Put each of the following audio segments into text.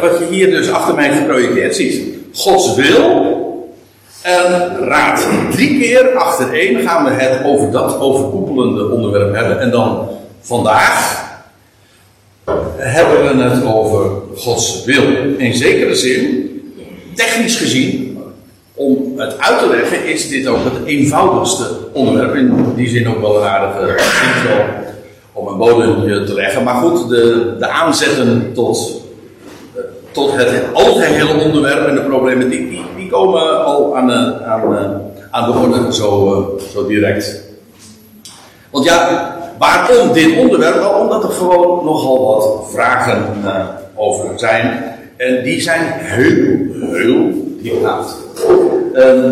wat je hier dus achter mij geprojecteerd ziet. Gods wil en raad. Drie keer achtereen gaan we het over dat overkoepelende onderwerp hebben. En dan vandaag hebben we het over Gods wil. In zekere zin, technisch gezien, om het uit te leggen, is dit ook het eenvoudigste onderwerp. In die zin ook wel een aardige intro om een bodem te leggen. Maar goed, de, de aanzetten tot, tot het algehele onderwerp en de problematiek, die, die komen al aan, de, aan, aan de orde zo, zo direct. Want ja, waarom dit onderwerp? Wel omdat er gewoon nogal wat vragen over zijn. En die zijn heel, heel diepgaand. Uh,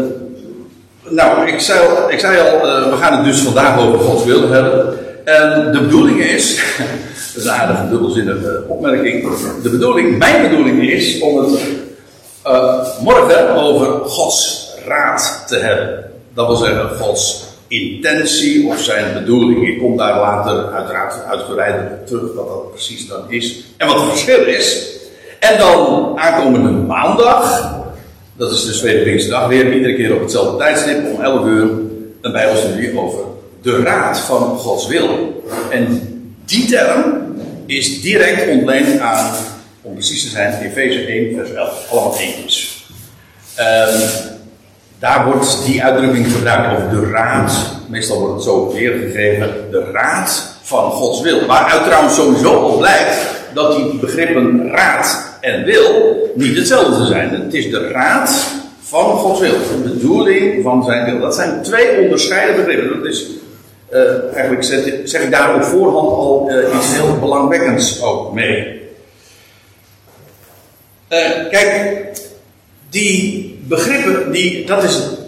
nou, ik zei, ik zei al, we gaan het dus vandaag over Gods wil hebben. En de bedoeling is, dat is een aardige dubbelzinnige opmerking. De bedoeling, mijn bedoeling is om het uh, morgen over Gods raad te hebben. Dat wil zeggen, Gods intentie of zijn bedoeling. Ik kom daar later uiteraard uitgebreider terug wat dat precies dan is. En wat het verschil is. En dan aankomende maandag, dat is dus tweede Pinksterdag, weer iedere keer op hetzelfde tijdstip om 11 uur een Bijbelstudie over de raad van Gods wil. En die term is direct ontleend aan, om precies te zijn, Efeze 1, vers 11. Allemaal eentjes. Um, daar wordt die uitdrukking gebruikt over de raad. Meestal wordt het zo weergegeven, de raad van Gods wil. Waaruit trouwens sowieso al blijkt dat die begrippen raad en wil niet hetzelfde zijn. Het is de raad van Gods wil, de bedoeling van zijn wil. Dat zijn twee onderscheiden begrippen. Dat is, uh, eigenlijk zeg, zeg, ik daar op voorhand al uh, iets heel belangwekkends ook mee. Uh, kijk, die begrippen, die, dat is het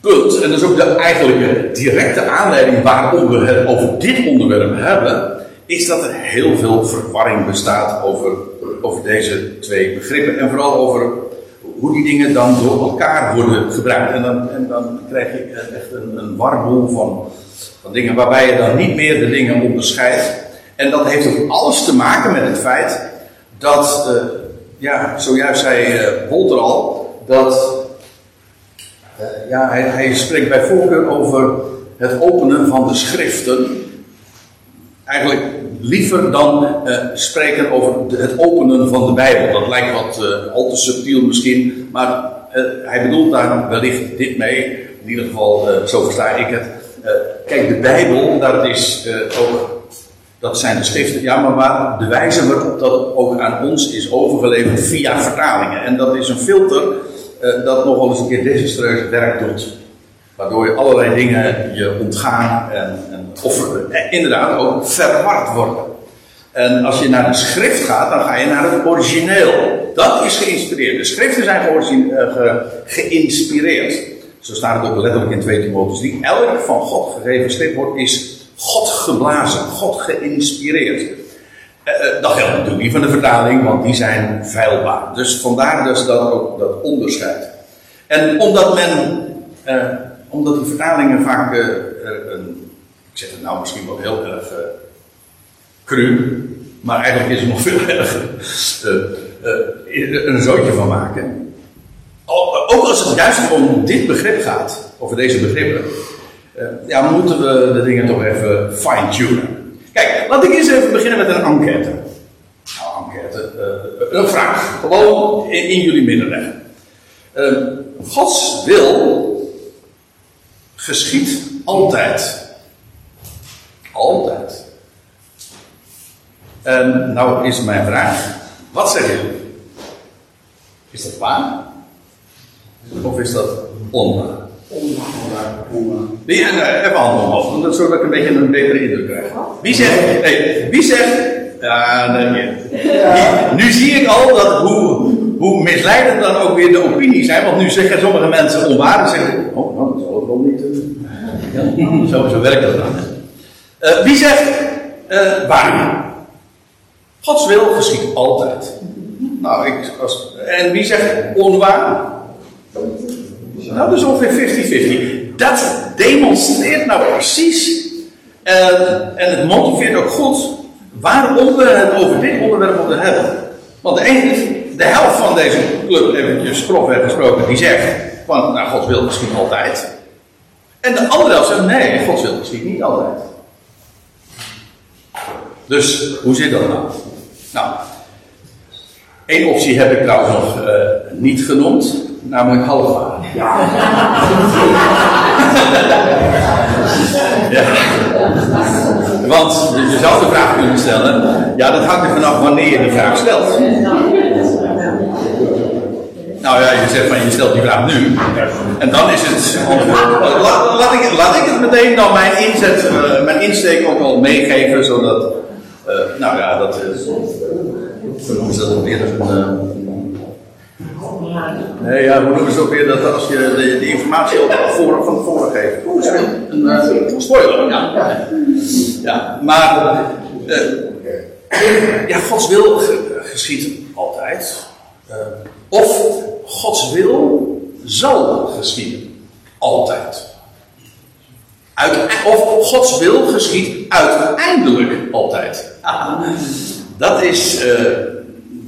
punt, en dat is ook de eigenlijke directe aanleiding waarom we het over dit onderwerp hebben, is dat er heel veel verwarring bestaat over, over deze twee begrippen. En vooral over hoe die dingen dan door elkaar worden gebruikt. En dan, en dan krijg je echt een, een warboel van, van dingen waarbij je dan niet meer de dingen onderscheidt. En dat heeft ook alles te maken met het feit dat, ja, zojuist zei uh, al, dat uh, ja, hij, hij, spreekt bij voorkeur over het openen van de schriften. Eigenlijk liever dan uh, spreken over het openen van de Bijbel. Dat lijkt wat al te subtiel misschien, maar hij bedoelt daar wellicht dit mee. In ieder geval, zo versta ik het. Kijk, de Bijbel, dat is ook dat zijn de schriften, ja, maar waar de wijze waarop dat ook aan ons is overgeleverd via vertalingen. En dat is een filter uh, dat nogal eens een keer desastreus werk doet. Waardoor je allerlei dingen je ontgaan en, en eh, inderdaad ook verward worden. En als je naar de schrift gaat, dan ga je naar het origineel. Dat is geïnspireerd. De schriften zijn uh, ge, geïnspireerd. Zo staat het ook letterlijk in 2 Timotheus 3. Elk van God gegeven schriftwoord is God geblazen, God geïnspireerd. Uh, dat geldt natuurlijk niet van de vertaling, want die zijn veilbaar. Dus vandaar dus dat ook dat onderscheid. En omdat men, uh, omdat die vertalingen vaak, een, ik zeg het nou misschien wel heel erg cru, maar eigenlijk is het nog veel erger, een zootje van maken. Ook als het juist om dit begrip gaat, over deze begrippen, ja, moeten we de dingen toch even fine-tunen. Kijk, laat ik eens even beginnen met een enquête. Nou, enquête. Uh, een vraag. Gewoon in, jullie midden leggen. Uh, Gods wil geschiet altijd. Altijd. En nou is mijn vraag. Wat zeggen jullie? Is dat waar? Of is dat onwaar? Wie, uh, even handen omhoog, zodat ik een beetje een betere indruk krijg. Wie zegt, nee, wie zegt, ja, nee, ja. Nu, zie ik al dat hoe, hoe misleidend dan ook weer de opinies zijn, want nu zeggen sommige mensen onwaar, zeggen, oh, nou, dat zal het wel niet, uh, zo, zo werkt dat dan. Uh, wie zegt, uh, waar? Gods wil geschiet altijd. Nou, ik, als, en wie zegt onwaar? Nou, dus ongeveer 50-50. Dat demonstreert nou precies. Uh, en het motiveert ook goed waarom we het over dit onderwerp moeten hebben. Want de ene de helft van deze club, eventjes grofweg gesproken, die zegt van, nou, Gods wil misschien altijd. En de andere helft zegt, nee, Gods wil misschien niet altijd. Dus, hoe zit dat nou? Nou, één optie heb ik trouwens nog uh, niet genoemd, namelijk halfwaar. Ja. ja. Want je zou de vraag kunnen stellen, ja, dat hangt er vanaf wanneer je die vraag stelt. Nou ja, je zegt van je stelt die vraag nu. En dan is het Laat, ik, het meteen dan mijn inzet, uh, mijn insteek ook al meegeven, zodat. Uh, nou ja, dat is. Noemen ze dat weer? Een, Nee, ja, hoe noemen ze ook weer dat als je de, de informatie op voor, van tevoren geeft? Een uh, spoiler, ja. ja. Maar, uh, ja, Gods wil geschiet altijd. Uh, of Gods wil zal geschieden. Altijd. Uit, of Gods wil geschiet uiteindelijk altijd. Ah, dat is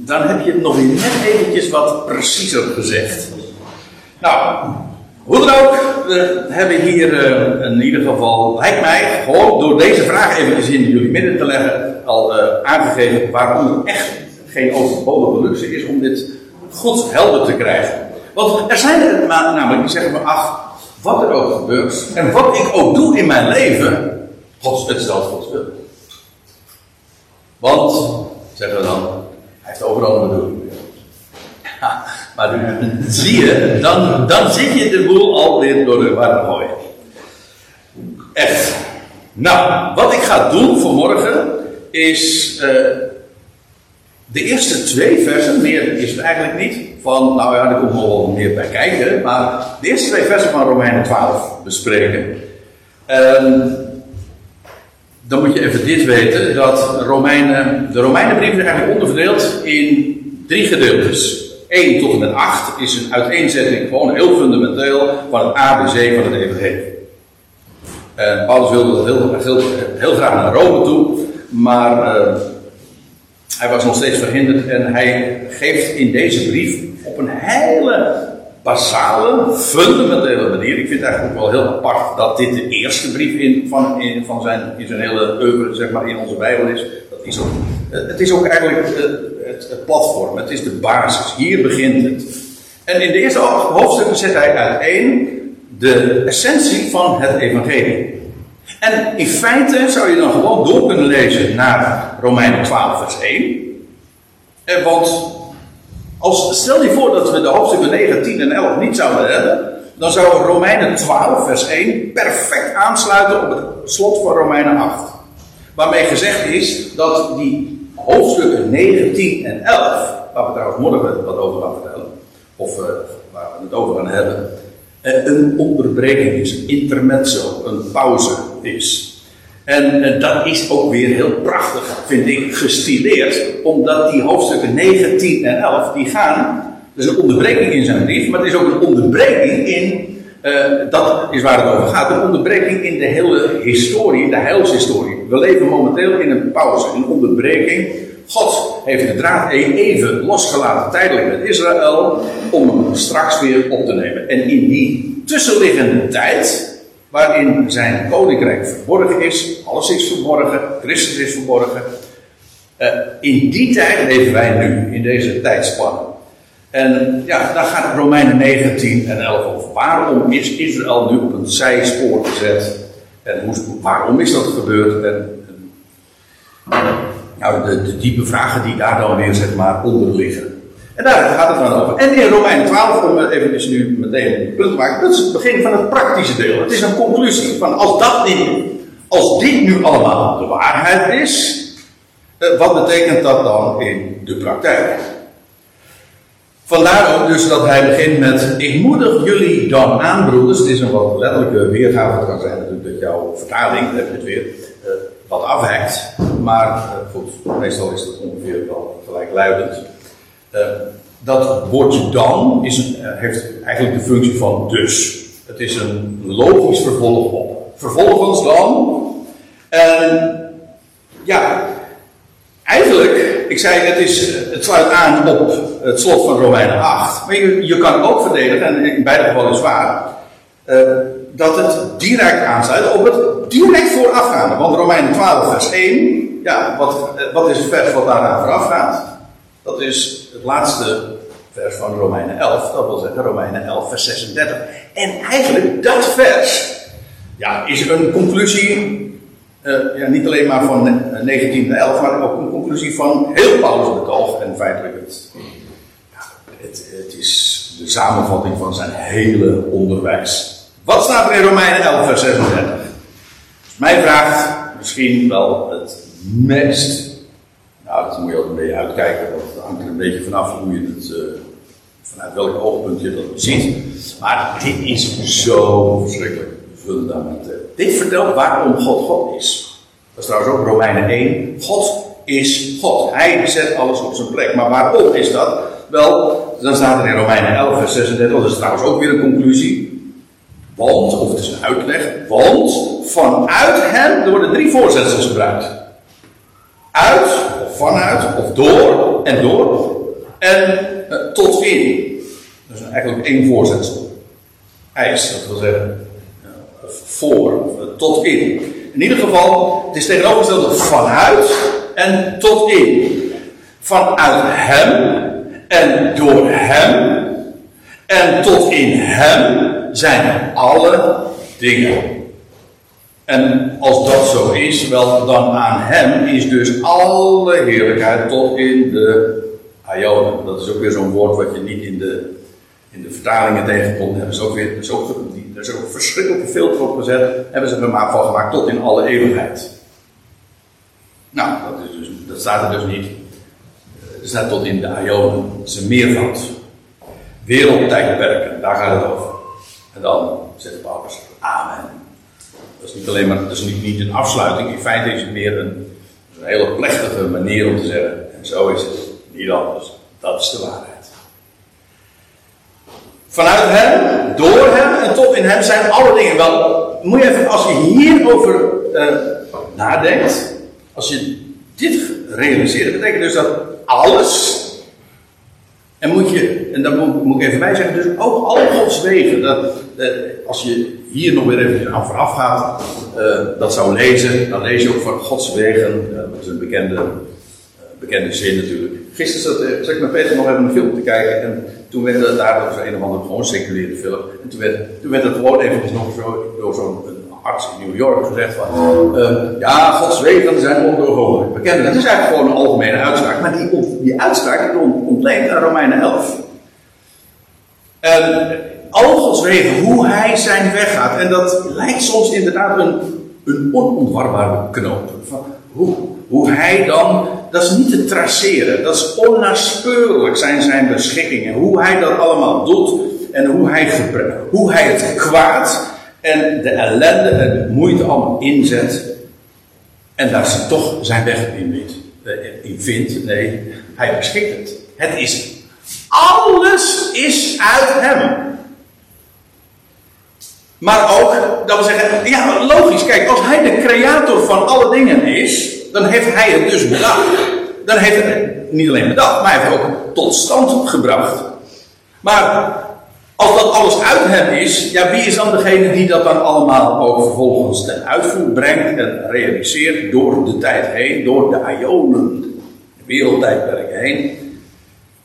dan heb je het nog net eventjes wat preciezer gezegd. Nou, hoe dan ook, we hebben hier uh, in ieder geval, lijkt mij, gewoon door deze vraag even in jullie midden te leggen, al uh, aangegeven waarom het echt geen overbodige luxe is om dit goed helder te krijgen. Want er zijn er namelijk die zeggen van, ach, wat er ook gebeurt en wat ik ook doe in mijn leven, God, het stelt Gods wil. Want, zeggen we dan, overal een bedoeling. Maar zie je, dan, dan zit je de boel alweer door de war gooien. Echt. Nou, wat ik ga doen vanmorgen is uh, de eerste twee versen, meer is het eigenlijk niet, van, nou ja, er komt wel meer bij kijken, maar de eerste twee versen van Romeinen 12 bespreken. Um, dan moet je even dit weten: dat Romeinen, de Romeinenbrief is eigenlijk onderverdeeld in drie gedeeltes. 1 tot en met 8 is een uiteenzetting, gewoon heel fundamenteel, van het ABC van het Evangelie. En Paulus wilde dat heel, heel, graag naar Rome toe, maar uh, hij was nog steeds verhinderd en hij geeft in deze brief op een hele basale, fundamentele manier. Ik vind het eigenlijk ook wel heel apart dat dit de eerste brief in, van, van zijn, hele oeuvre, zeg maar, in onze Bijbel is. Dat is ook, eh, het is ook eigenlijk het, het, platform, het is de basis. Hier begint het. En in de eerste hoofdstukken zet hij uiteen de essentie van het evangelie. En in feite zou je dan gewoon door kunnen lezen naar Romeinen 12 vers 1. Eh, want als, stel je voor dat we de hoofdstukken 9, 10 en 11 niet zouden hebben, dan zou Romeinen 12, vers 1 perfect aansluiten op het slot van Romeinen 8. Waarmee gezegd is dat die hoofdstukken 9, 10 en 11, waar we trouwens morgen wat over gaan vertellen, of uh, waar we het over gaan hebben, uh, een onderbreking is, een intermezzo, een pauze is. En, dat is ook weer heel prachtig, vind ik, gestileerd. Omdat die hoofdstukken 9, 10 en 11, die gaan. Er is een onderbreking in zijn brief, maar het is ook een onderbreking in. Uh, dat is waar het over gaat. Een onderbreking in de hele historie, de heilshistorie. We leven momenteel in een pauze, een onderbreking. God heeft de draad e- even losgelaten tijdelijk met Israël. om hem straks weer op te nemen. En in die tussenliggende tijd waarin zijn koninkrijk verborgen is, alles is verborgen, Christus is verborgen. Uh, in die tijd leven wij nu, in deze tijdspanne. En ja, daar gaat Romeinen 19 en 11 over. Waarom is Israël nu op een zijspoor gezet? En waarom is dat gebeurd? En, en nou, de, de diepe vragen die daar dan weer zeg maar onder liggen. En daar gaat het dan over. En in Romeinen 12, om even nu meteen een punt maken, dat is het begin van het praktische deel. Het is een conclusie van als, dat niet, als dit nu allemaal de waarheid is, eh, wat betekent dat dan in de praktijk? Vandaar ook dus dat hij begint met: Ik moedig jullie dan aan, broeders. Het is een wat letterlijke weergave. Het kan zijn natuurlijk dat jouw vertaling, heb je het weer, uh, wat afwijkt. Maar uh, goed, meestal is dat ongeveer wel gelijkluidend. Uh, dat woordje dan is een, uh, heeft eigenlijk de functie van dus. Het is een logisch vervolg op. Vervolgens dan. En ja, eigenlijk, ik zei, het, is, het sluit aan op het slot van Romeinen 8. Maar je, je kan ook verdedigen, en in beide gevallen is waar, dat het direct aansluit op het direct voorafgaande. Want Romeinen 12, vers 1, ja, wat, wat is het vers wat daaraan voorafgaat? Dat is het laatste vers van Romeinen 11, dat wil zeggen Romeinen 11, vers 36. En eigenlijk dat vers ja, is een conclusie uh, ja, niet alleen maar van 1911, eh, maar ook een conclusie van heel Paulus' betoog. En feitelijk het, ja, het, het, is de samenvatting van zijn hele onderwijs. Wat staat er in Romeinen 11, vers 36? Mij vraagt misschien wel het meest. Nou, dat moet je ook een beetje uitkijken, want het hangt er een beetje vanaf hoe je het. Uh, vanuit welk oogpunt je dat ziet. Maar dit is zo verschrikkelijk fundamenteel. Dit vertelt waarom God God is. Dat is trouwens ook Romeinen 1. God is God. Hij zet alles op zijn plek. Maar waarom is dat? Wel, dan staat er in Romeinen 11, vers 36. Dat is trouwens ook weer een conclusie. Want, of het is een uitleg. Want vanuit hem, worden drie voorzetsels gebruikt. Uit, of vanuit, of door, en door. En uh, tot in. Is eigenlijk één voorzetsel. Eis, dat wil zeggen voor, tot in. In ieder geval, het is tegenovergesteld vanuit en tot in. Vanuit hem en door hem en tot in hem zijn alle dingen. En als dat zo is, wel dan aan hem is dus alle heerlijkheid tot in de Ionen. Dat is ook weer zo'n woord wat je niet in de, in de vertalingen tegenkomt. Dat is ook weer, dat is er is ook verschrikkelijke filter op gezet. Hebben ze er maar van gemaakt tot in alle eeuwigheid. Nou, dat, is dus, dat staat er dus niet. Er staat tot in de Ionen. Het is een meervoud. Wereldtijdperken, daar gaat het over. En dan zegt Paulus, Amen. Dat is niet alleen maar, dat is niet, een afsluiting. In feite is het meer een, een hele plechtige manier om te zeggen. En zo is het niet anders. Dat is de waarheid. Vanuit hem, door hem en tot in hem zijn alle dingen. Wel, moet je even, als je hierover uh, nadenkt, als je dit realiseert, betekent dus dat alles, en moet je, en dan moet, moet ik even bij zeggen, dus ook al Gods wegen, dat, als je hier nog weer even aan vooraf gaat, uh, dat zou lezen, dan lees je ook van Gods wegen, dat is een bekende, bekende zin natuurlijk. Gisteren zat, ik met Peter nog even een film te kijken en toen werd het daar door een of andere gewoon seculiere film. En toen werd, toen werd het gewoon eventjes nog zo, door zo'n arts in New York gezegd van... Uh, ja, Gods wegen zijn ondoorgrondelijk. We kennen het. is eigenlijk gewoon een algemene uitspraak. Maar die, die uitspraak ontleent aan Romeinen 11. En Wegen, hoe hij zijn weg gaat. En dat lijkt soms inderdaad een, een onontwarbare knoop. Van hoe, hoe hij dan dat is niet te traceren. Dat is onnaspeurlijk zijn zijn beschikkingen. Hoe hij dat allemaal doet en hoe hij, hoe hij het kwaad en de ellende en de moeite allemaal inzet. En daar ze toch zijn weg in, eh, in vindt. Nee, hij beschikt het. Het is. Alles is uit hem. Maar ook, dat we zeggen, ja logisch, kijk, als hij de creator van alle dingen is, dan heeft hij het dus bedacht. Dan heeft hij het niet alleen bedacht, maar hij heeft het ook tot stand gebracht. Maar als dat alles uit hem is, ja, wie is dan degene die dat dan allemaal ook vervolgens ten uitvoer brengt en realiseert door de tijd heen, door de Ionen, de wereldtijdperken heen?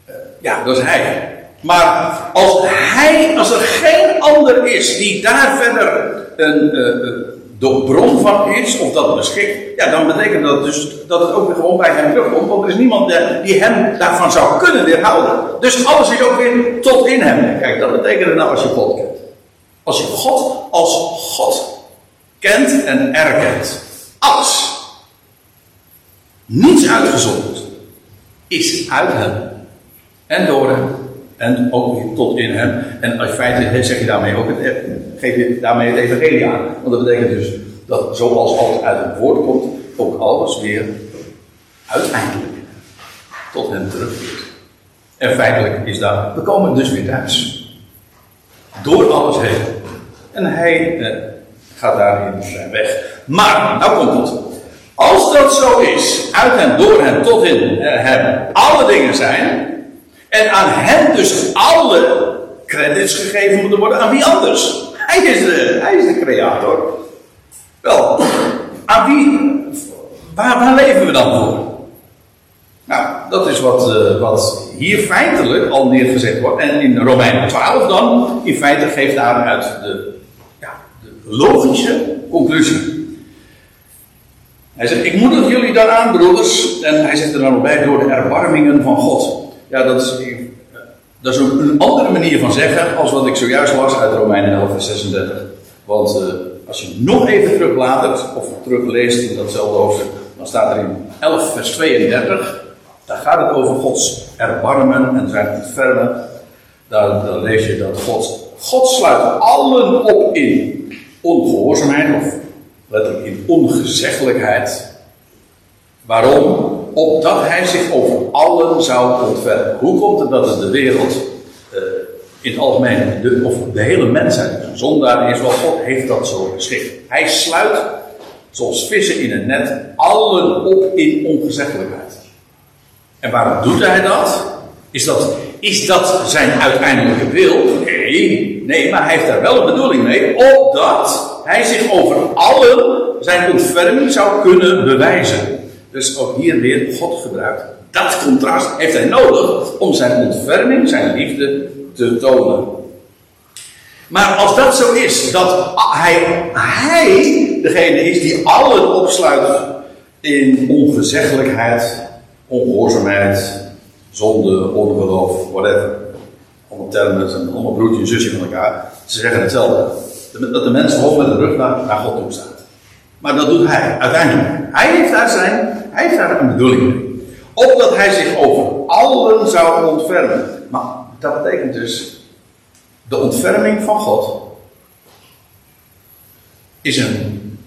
Uh, ja, dat is hij. Maar als hij, als er geen ander is die daar verder een, uh, de bron van is, of dat beschikt, ja, dan betekent dat dus dat het ook weer gewoon bij hem terugkomt. Want er is niemand die hem daarvan zou kunnen weerhouden. Dus alles is ook weer tot in hem. Kijk, dat betekent het nou als je God kent. Als je God als God kent en erkent. Alles. Niets uitgezonderd. Is uit hem. En door hem. En ook tot in hem. En in feite zeg je daarmee ook het, geef je daarmee het evangelie aan. Want dat betekent dus dat zoals alles uit het woord komt, ook alles weer uiteindelijk tot hem terugkeert. En feitelijk is dat, we komen dus weer thuis. Door alles heen. En hij eh, gaat daarin zijn weg. Maar, nou komt het. Als dat zo is, uit hem, door hem, tot in hem, alle dingen zijn. En aan hem dus alle credits gegeven moeten worden. Aan wie anders? Hij is de, hij is de creator. Wel, aan wie, waar, leven we dan voor? Nou, dat is wat, uh, wat hier feitelijk al neergezet wordt. En in Romeinen 12 dan, in feite geeft daaruit de, ja, de logische conclusie. Hij zegt, ik moedig jullie daaraan, broeders. En hij zegt er dan nog bij, door de erbarmingen van God. Ja, dat is, dat een andere manier van zeggen, als wat ik zojuist las uit Romeinen 11 vers 36. Want uh, als je nog even terugbladert, of terugleest in datzelfde hoofdstuk, dan staat er in 11 vers 32, daar gaat het over Gods erbarmen en zijn ontfermen. Daar, daar lees je dat God, God sluit allen op in ongehoorzaamheid, of letterlijk in ongezeggelijkheid. Waarom? Opdat hij zich over allen zou ontfermen. Hoe komt het dat het de wereld uh, in het algemeen, de, of de hele mensheid, zondaar is, wat God heeft dat zo geschikt. Hij sluit, zoals vissen in een net, allen op in ongezeggelijkheid. En waarom doet hij dat? Is dat, is dat zijn uiteindelijke wil? Nee, nee, maar hij heeft daar wel een bedoeling mee, opdat hij zich over allen zijn ontferming zou kunnen bewijzen. Dus ook hier weer God gebruikt. Dat contrast heeft hij nodig om zijn ontferming, zijn liefde te tonen. Maar als dat zo is, dat hij, hij degene is die allen opsluit in ongezeggelijkheid, ongehoorzaamheid, zonde, ongeloof, whatever. Allemaal termen zijn allemaal broertje en zusje van elkaar. Ze zeggen hetzelfde. Dat de mens hoofd met de rug naar, naar God toe staat. Maar dat doet hij uiteindelijk. Hij heeft daar, zijn, hij heeft daar een bedoeling mee. Opdat hij zich over allen zou ontfermen. Maar dat betekent dus de ontferming van God is een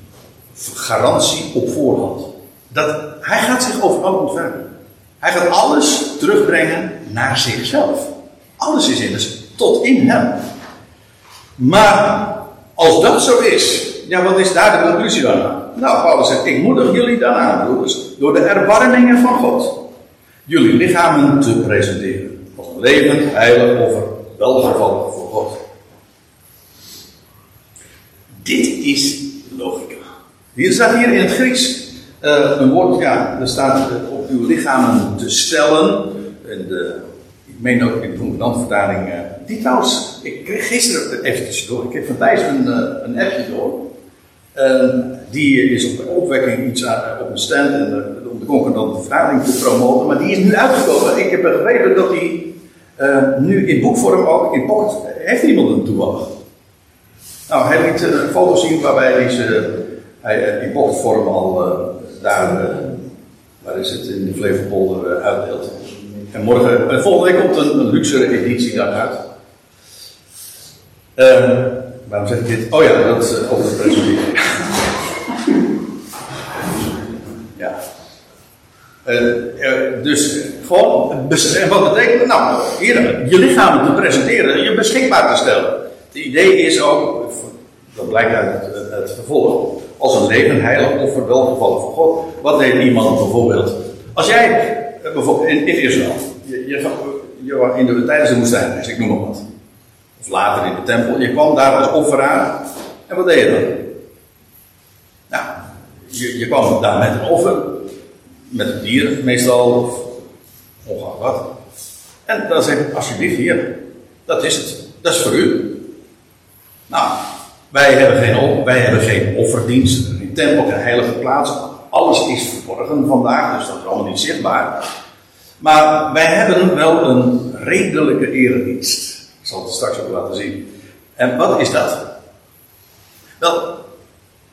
garantie op voorhand. Dat, hij gaat zich over allen ontfermen. Hij gaat alles terugbrengen naar zichzelf. Alles is in dus tot in hem. Maar als dat zo is, ja, wat is daar de conclusie dan Nou, Paulus zegt: Ik moedig jullie dan aan, broeders, door de erbarmingen van God, jullie lichamen te presenteren. Als een levend, heilig offer, welgevallig voor God. Dit is logica. Hier staat hier in het Grieks uh, een woord, ja, er staat op uw lichamen te stellen. En de, ik meen ook in de concordante vertaling. Uh, die trouwens, ik kreeg gisteren even tussendoor. Ik kreeg van Thijs een, een appje door. Die is op opwekking iets op een stand en, om de concordante te promoten. Maar die is nu uitgekomen. Ik heb begrepen dat die nu in boekvorm ook in pocket. Heeft iemand hem toevallig? Nou, hij liet een foto zien waarbij hij ze hij in pocketvorm al daar, waar is het, in de Flevopolder uitdeelt. En morgen, en volgende week komt een, een luxere editie daaruit. Waarom zeg ik dit? Oh ja, dat is over de presenteren. ja. dus gewoon, en wat betekent dat? Nou, hier, je lichaam te presenteren, je beschikbaar te stellen. Het idee is ook, dat blijkt uit het, het vervolg, als een levend heilig offer welgevallen voor God. Wat deed iemand bijvoorbeeld? Als jij, eh, bijvoorbeeld in, Israël, je, je, je, in de, tijdens de woestijn, ik noem maar wat. Later in de tempel, je kwam daar als offeraar. En wat deed je dan? Nou, je, je kwam daar met een offer, met een dier meestal, of ongeacht wat. En dan zeg ik, alsjeblieft hier, dat is het. Dat is voor u. Nou, wij hebben geen, wij hebben geen offerdienst, geen tempel, geen heilige plaats. Alles is verborgen vandaag, dus dat is allemaal niet zichtbaar. Maar wij hebben wel een redelijke eredienst. Ik zal het straks ook laten zien. En wat is dat? Wel,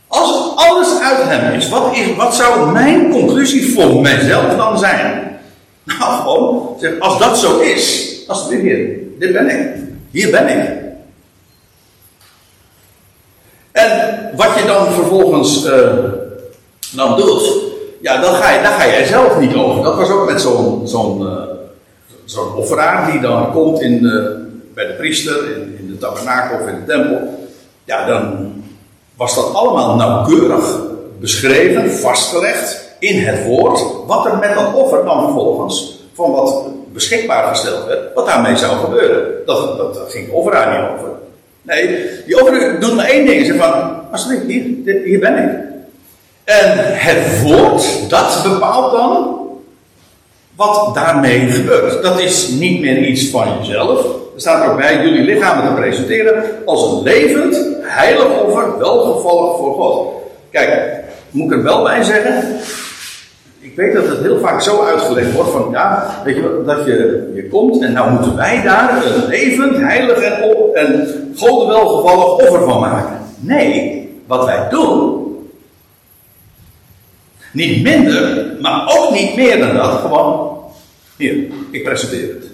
als alles uit hem is, wat, is, wat zou mijn conclusie voor mijzelf dan zijn? Nou, gewoon, zeg, als dat zo is, als dit hier, dit ben ik. Hier ben ik. En wat je dan vervolgens uh, dan doet, ja, dan ga, je, dan ga jij zelf niet over. Dat was ook met zo'n zo'n zo'n offeraar die dan komt in de, bij de priester, in, in de tabernakel of in de tempel. Ja, dan was dat allemaal nauwkeurig beschreven, vastgelegd in het woord, wat er met dat offer dan vervolgens, van wat beschikbaar gesteld werd, wat daarmee zou gebeuren. Dat, dat, ging offer daar niet over. Nee, die offer doet maar één ding. Zeg van, alsjeblieft, hier, hier ben ik. En het woord, dat bepaalt dan wat daarmee gebeurt. Dat is niet meer iets van jezelf. Er staat er ook bij, jullie lichamen te presenteren als een levend, heilig offer, welgevallig voor God. Kijk, moet ik er wel bij zeggen, ik weet dat het heel vaak zo uitgelegd wordt van, ja, weet je, dat je, je komt en nou moeten wij daar een levend, heilig en, en God welgevallig offer van maken. Nee, wat wij doen, niet minder, maar ook niet meer dan dat, gewoon, hier, ik presenteer het.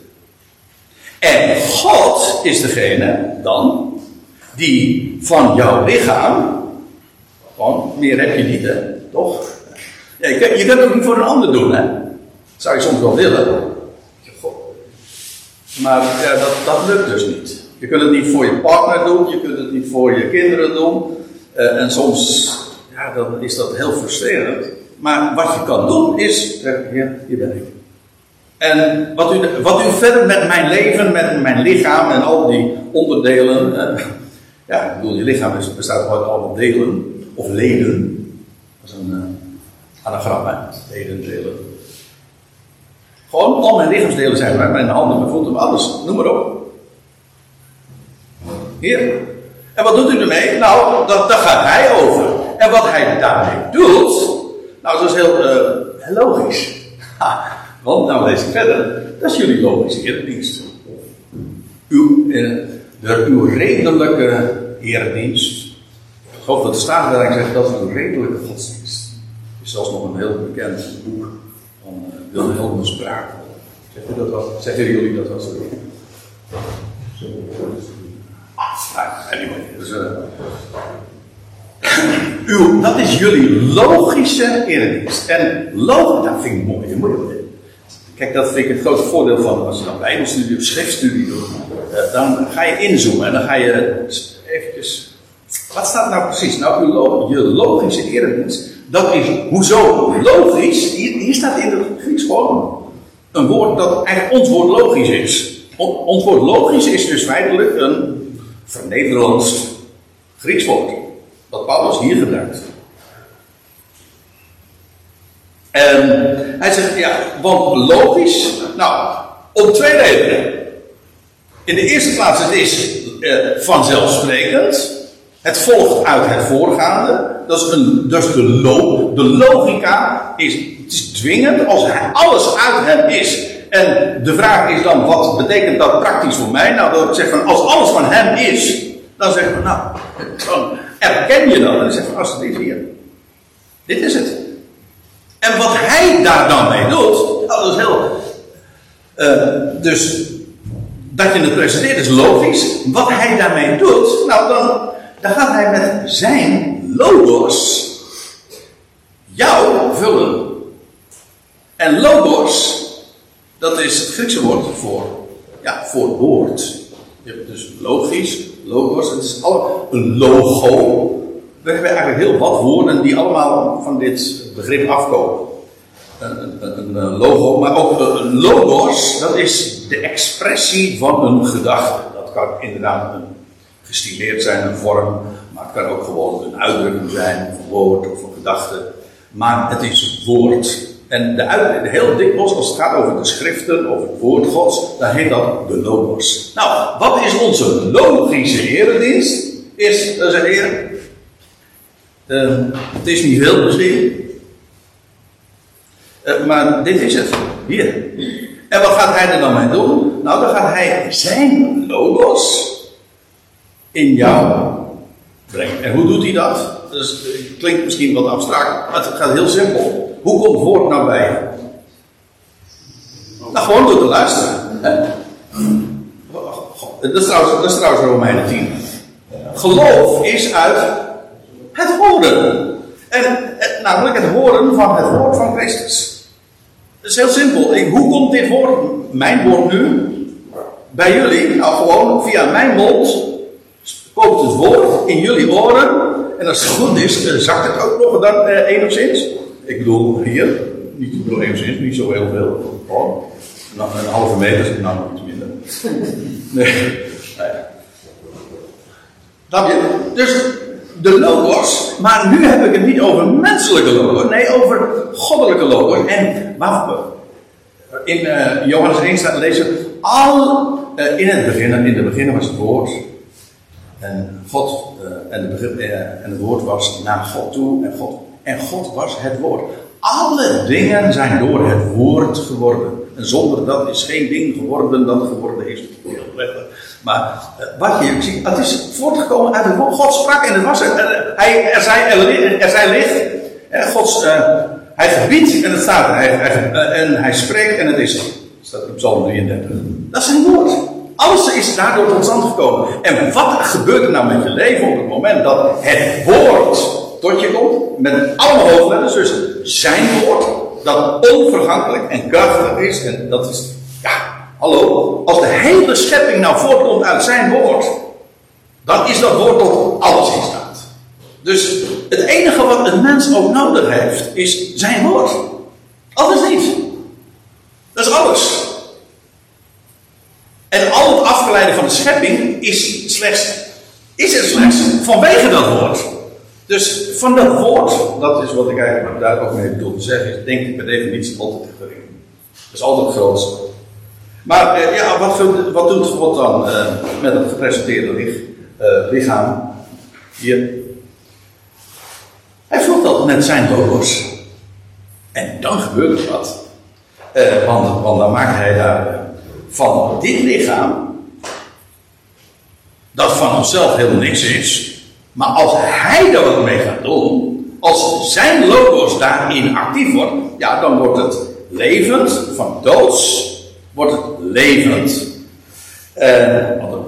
En God is degene dan die van jouw lichaam, want meer heb je niet, hè, toch? Ja, je, kunt het ook niet voor een ander doen, hè? Zou je soms wel willen. Maar ja, dat, dat lukt dus niet. Je kunt het niet voor je partner doen, je kunt het niet voor je kinderen doen. Uh, en soms ja, dan is dat heel frustrerend. Maar wat je kan doen is ja, hier ben ik. En wat u, wat u verder met mijn leven, met mijn lichaam en al die onderdelen. Ja, ik bedoel, je lichaam bestaat uit allemaal delen of leden. Dat is een. Uh, anagram, hè? Leden, delen. Gewoon al mijn lichaamsdelen zijn bij mijn handen, mijn voeten, alles. Noem maar op. Hier. En wat doet u ermee? Nou, daar gaat hij over. En wat hij daarmee doet, nou, dat is heel, uh, logisch. Want, nou lees ik verder, dat is jullie logische eredienst. Uw, uh, de, uw redelijke eredienst. Ik geloof dat de Statenwerk zegt dat is uw redelijke godsdienst is zelfs nog een heel bekend boek van uh, Wilhelm Spraak. Zeggen dat wel? Zeggen jullie dat wel? Ah, anyway, dus, uw, dat is jullie logische eredienst. En logisch, dat vind ik mooi. mooi. Kijk, dat vind ik het grote voordeel van als je dan bijbelstudie of schriftstudie doet. Uh, dan ga je inzoomen en dan ga je eventjes. Wat staat nou precies? Nou, uw, je logische eredienst dat is hoezo logisch. Hier, hier staat in het Grieks gewoon een woord dat eigenlijk ons woord logisch is. Ons woord logisch is dus feitelijk een vernederlands Grieks woord. Dat Paulus hier gebruikt. En hij zegt, ja, want logisch, nou, om twee redenen. In de eerste plaats, het is eh, vanzelfsprekend. Het volgt uit het voorgaande. Dat is, een, dus de, de logica is, het is dwingend als alles uit hem is. En de vraag is dan, wat betekent dat praktisch voor mij? Nou, dat ik zeg van, als alles van hem is, dan zeg ik nou, dan erken je dat. En dan zeg van, alsjeblieft hier. Dit is het. En wat hij daar dan mee doet, dat is heel. Uh, dus dat je het presenteert is logisch. Wat hij daarmee doet, nou dan dan gaat hij met zijn logos jou vullen. En logos, dat is het Griekse woord voor, ja, voor woord. Je hebt dus logisch, logos, het is alle, een logo. We hebben eigenlijk heel wat woorden die allemaal van dit begrip afkomen. Een, een, logo, maar ook een logos, dat is de expressie van een gedachte. Dat kan inderdaad een gestileerd zijn, een vorm. Maar het kan ook gewoon een uitdrukking zijn, of een woord of een gedachte. Maar het is woord. En de uitdrukking, heel dikwijls, als het gaat over de schriften, over het woord Gods, dan heet dat de logos. Nou, wat is onze logische eredienst? Is, dat is heer. Uh, het is niet veel misschien. Uh, maar dit is het. Hier. En wat gaat hij er dan mee doen? Nou, dan gaat hij zijn logos in jou brengt. En hoe doet hij dat? Dus, het klinkt misschien wat abstract, maar het gaat heel simpel. Hoe komt woord nou bij je? Nou, gewoon door te luisteren. Dat is trouwens, dat trouwens Romeinen 10. Geloof is uit het horen. En namelijk het horen van het woord van Christus. Dat is heel simpel. Hoe komt dit woord, mijn woord nu, bij jullie? Nou, gewoon via mijn mond koopt het woord in jullie oren En als het goed is, uh, zakt het ook nog dan uh, enigszins. Ik bedoel, hier, niet, ik bedoel enigszins, niet zo heel veel. Gewoon, nou, een halve meter, nou iets minder. Nee. Snap je? Dus de logos, maar nu heb ik het niet over menselijke logos, nee, over goddelijke logos. En wacht in uh, Johannes 1 staat lezen, al uh, in het begin, in het begin was het woord. En God, uh, en, het en het woord was naar God toe en God, en God was het woord. Alle dingen zijn door het woord geworden. En zonder dat is geen ding geworden dat geworden is. Maar uh, wat je ziet, het is voortgekomen uit het woord. God sprak en het was er. hij, er, zei, er, zei licht. Gods, uh, hij gebiedt en het staat er. Hij, uh, en hij spreekt en het is er. Staat in Psalm 33. Dat is zijn woord. Alles is daardoor tot stand gekomen. En wat gebeurt er nou met je leven op het moment dat het woord tot je komt? Met allemaal hoofdletters. Dus zijn woord. Dat onvergankelijk en krachtig is. En dat is, ja, hallo. Als de hele schepping nou voortkomt uit zijn woord. Dan is dat woord tot alles in staat. Dus het enige wat een mens ook nodig heeft, is zijn woord. Alles niet. Dat is alles. En al het afgeleide van de schepping is slechts, is er slechts vanwege dat woord. Dus van dat woord, dat is wat ik eigenlijk daar ook mee bedoel te zeggen, is denk ik per definitie altijd gering. Dat is altijd het. Maar eh, ja, wat, wat, doet God dan eh, met het gepresenteerde uh, lichaam hier? Hij vult dat met zijn logos. En dan gebeurt er wat. want, want dan maakt hij daar van dit lichaam, dat van onszelf helemaal niks is, maar als hij er wat mee gaat doen, als zijn logos daarin actief wordt, ja, dan wordt het levend, van doods wordt het levend. Uh, want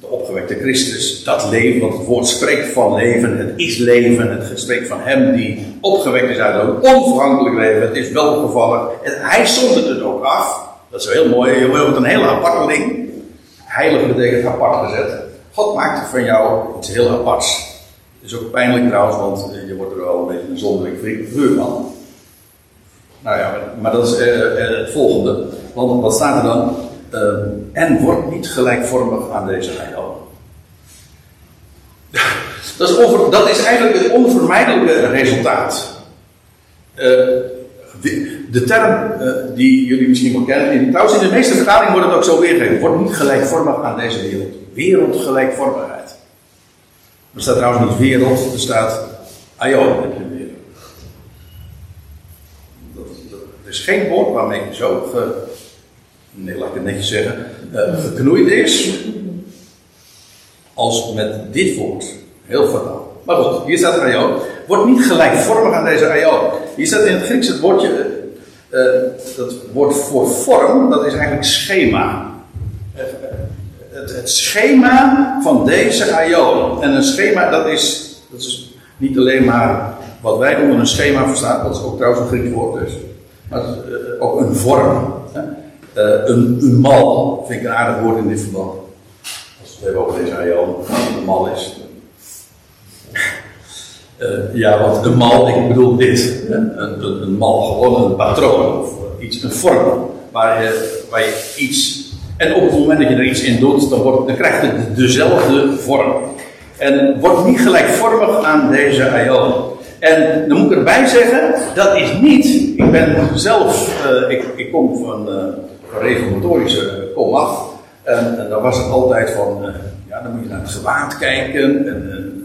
de opgewekte Christus, dat leven, want het woord spreekt van leven, het is leven, het spreekt van hem die opgewekt is uit een onvergankelijk leven, het is welgevallen, en hij zond het ook af. Dat is heel mooi. Je wordt een hele aparte ding. Heilig betekent apart gezet. God maakt van jou iets heel aparts. Het is ook pijnlijk trouwens, want je wordt er wel een beetje een zonderling figuur van. Nou ja, maar, dat is uh, het volgende. Want wat staat er dan? En wordt niet gelijkvormig aan deze heiland. dat, is dat is eigenlijk het onvermijdelijke resultaat. Uh, de term die jullie misschien wel kennen, in, trouwens in de meeste vertalingen wordt het ook zo weergegeven, wordt niet gelijkvormig aan deze wereld. Wereldgelijkvormigheid. Er staat trouwens niet wereld, er staat aion heb je weer. Er is geen woord waarmee zo, nee, laat ik het netjes zeggen, uh, geknoeid is, als met dit woord. Heel vertaald. Maar goed, hier staat aion. Wordt niet gelijkvormig aan deze aion. Hier staat in het Grieks het woordje uh, dat woord voor vorm, dat is eigenlijk schema. Het, schema van deze aion. En een schema, dat is, dat is niet alleen maar wat wij onder een schema verstaan, dat is ook trouwens een Grieks woord dus. Maar is, uh, ook een vorm. Uh, een, een mal, vind ik een aardig woord in dit verband. Als we hebben over deze aion, een mal is. Uh, ja, want een mal, ik bedoel dit. Hè? Een, een, een, mal, gewoon een patroon of iets, een vorm. Waar je, waar je iets. En op het moment dat je er iets in doet, dan, wordt, dan krijgt het dezelfde vorm. En wordt niet gelijkvormig aan deze aion. En dan moet ik erbij zeggen, dat is niet. Ik ben zelf, uh, ik, ik kom van, uh, van reformatorische kom af. En, en dan was het altijd van, ja, dan moet je naar het gewaad kijken. En,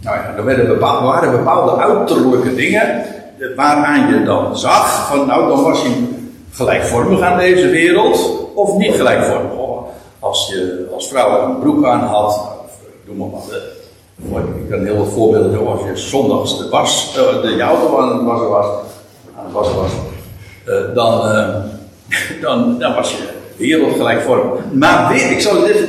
nou ja, er werden bepaalde, waren bepaalde uiterlijke dingen waaraan je dan zag van nou dan was je gelijkvormig aan deze wereld of niet gelijkvormig. Als je als vrouw een broek aan had, noem maar wat. Ik kan heel wat voorbeelden doen. Als je zondags de, was, uh, de auto aan het wassen was, aan het wassen was dan, uh, dan, dan was je wereldgelijkvormig. Maar ik zal dit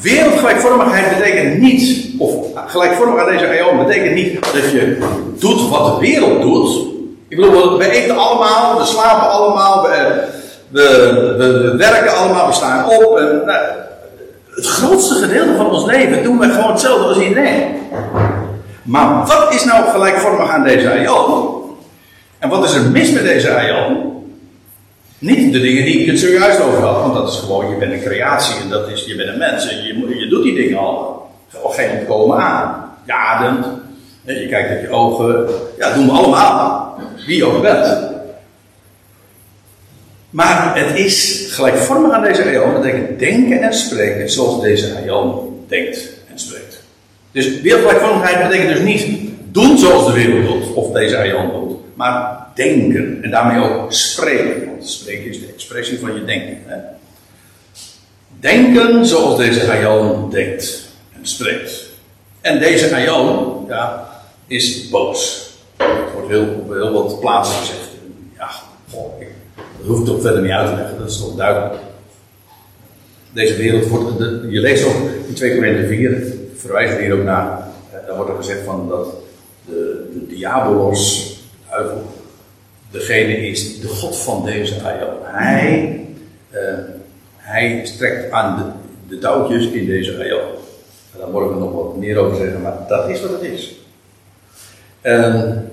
Wereldgelijkvormigheid betekent niet, of gelijkvormig aan deze eeuw betekent niet dat je doet wat de wereld doet. Ik bedoel, we eten allemaal, we slapen allemaal, we, we, we, we werken allemaal, we staan op. En, nou, het grootste gedeelte van ons leven doen we gewoon hetzelfde als iedereen. Maar wat is nou gelijkvormig aan deze aion? En wat is er mis met deze aion? Niet de dingen die ik het zojuist over had, want dat is gewoon, je bent een creatie en dat is, je bent een mens en je, je doet die dingen al. Geen komen aan. Je ademt, je kijkt uit je ogen, ja, dat doen we allemaal. Wie ook bent. Maar het is gelijkvormig aan deze aion. Dat betekent denken en spreken zoals deze aion denkt en spreekt. Dus wereldgelijkvormigheid betekent dus niet doen zoals de wereld doet, of deze aion doet. Maar denken en daarmee ook spreken. Want spreken is de expressie van je denken. Hè? Denken zoals deze aion denkt en spreekt. En deze aion ja, is boos. Het wordt heel, op heel wat plaatsen gezegd. Ja, goh, ik dat hoef ik toch verder niet uit te leggen, dat is toch duidelijk. Deze wereld wordt, je leest ook in 2 Korinther 4, verwijzen we hier ook naar, eh, daar wordt er gezegd van dat de, de diabolos, de degene is de God van deze aion. Hij, uh, hij strekt aan de, de touwtjes in deze aion. Daar morgen nog wat meer over zeggen, maar dat is wat het is. En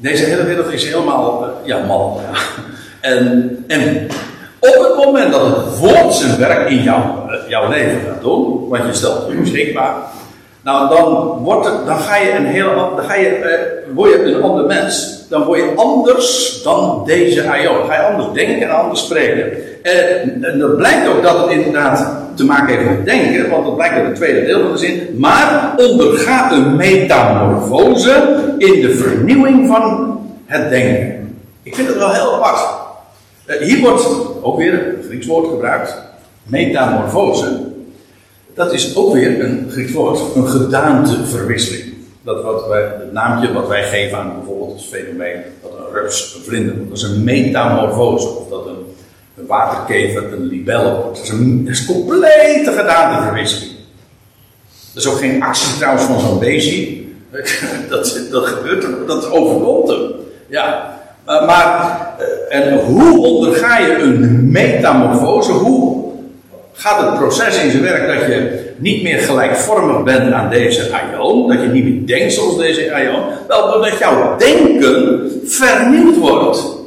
deze hele wereld is helemaal, uh, ja, mal. En, en op het moment dat het woord zijn werk in uh, jouw leven gaat doen, want je stelt je beschikbaar, nou dan, wordt het, dan ga je een heel, dan ga je, uh, word je een ander mens. Dan word je anders dan deze aion. Dan ga je anders denken en anders spreken. En, en dat blijkt ook dat het inderdaad te maken heeft met denken, want dat blijkt uit het tweede deel van de zin. Maar ondergaat een metamorfose in de vernieuwing van het denken. Ik vind het wel heel apart. Hier wordt ook weer een Grieks woord gebruikt. Metamorfose. Dat is ook weer een Grieks woord. Een gedaanteverwisseling. Dat wat wij, het naamje wat wij geven aan bijvoorbeeld het fenomeen. Dat een rups, een vlinder. Dat is een metamorfose. Of dat een een waterkever, een libelle. Dat is een, dat is complete gedaanteverwisseling. Dat is ook geen actie trouwens van zo'n beestje. Dat, dat gebeurt, dat overkomt hem. Ja. Maar, en hoe onderga je een metamorfose? Hoe gaat het proces in zijn werk dat je niet meer gelijkvormig bent aan deze aion? Dat je niet meer denkt zoals deze aion? Wel, doordat jouw denken vernieuwd wordt.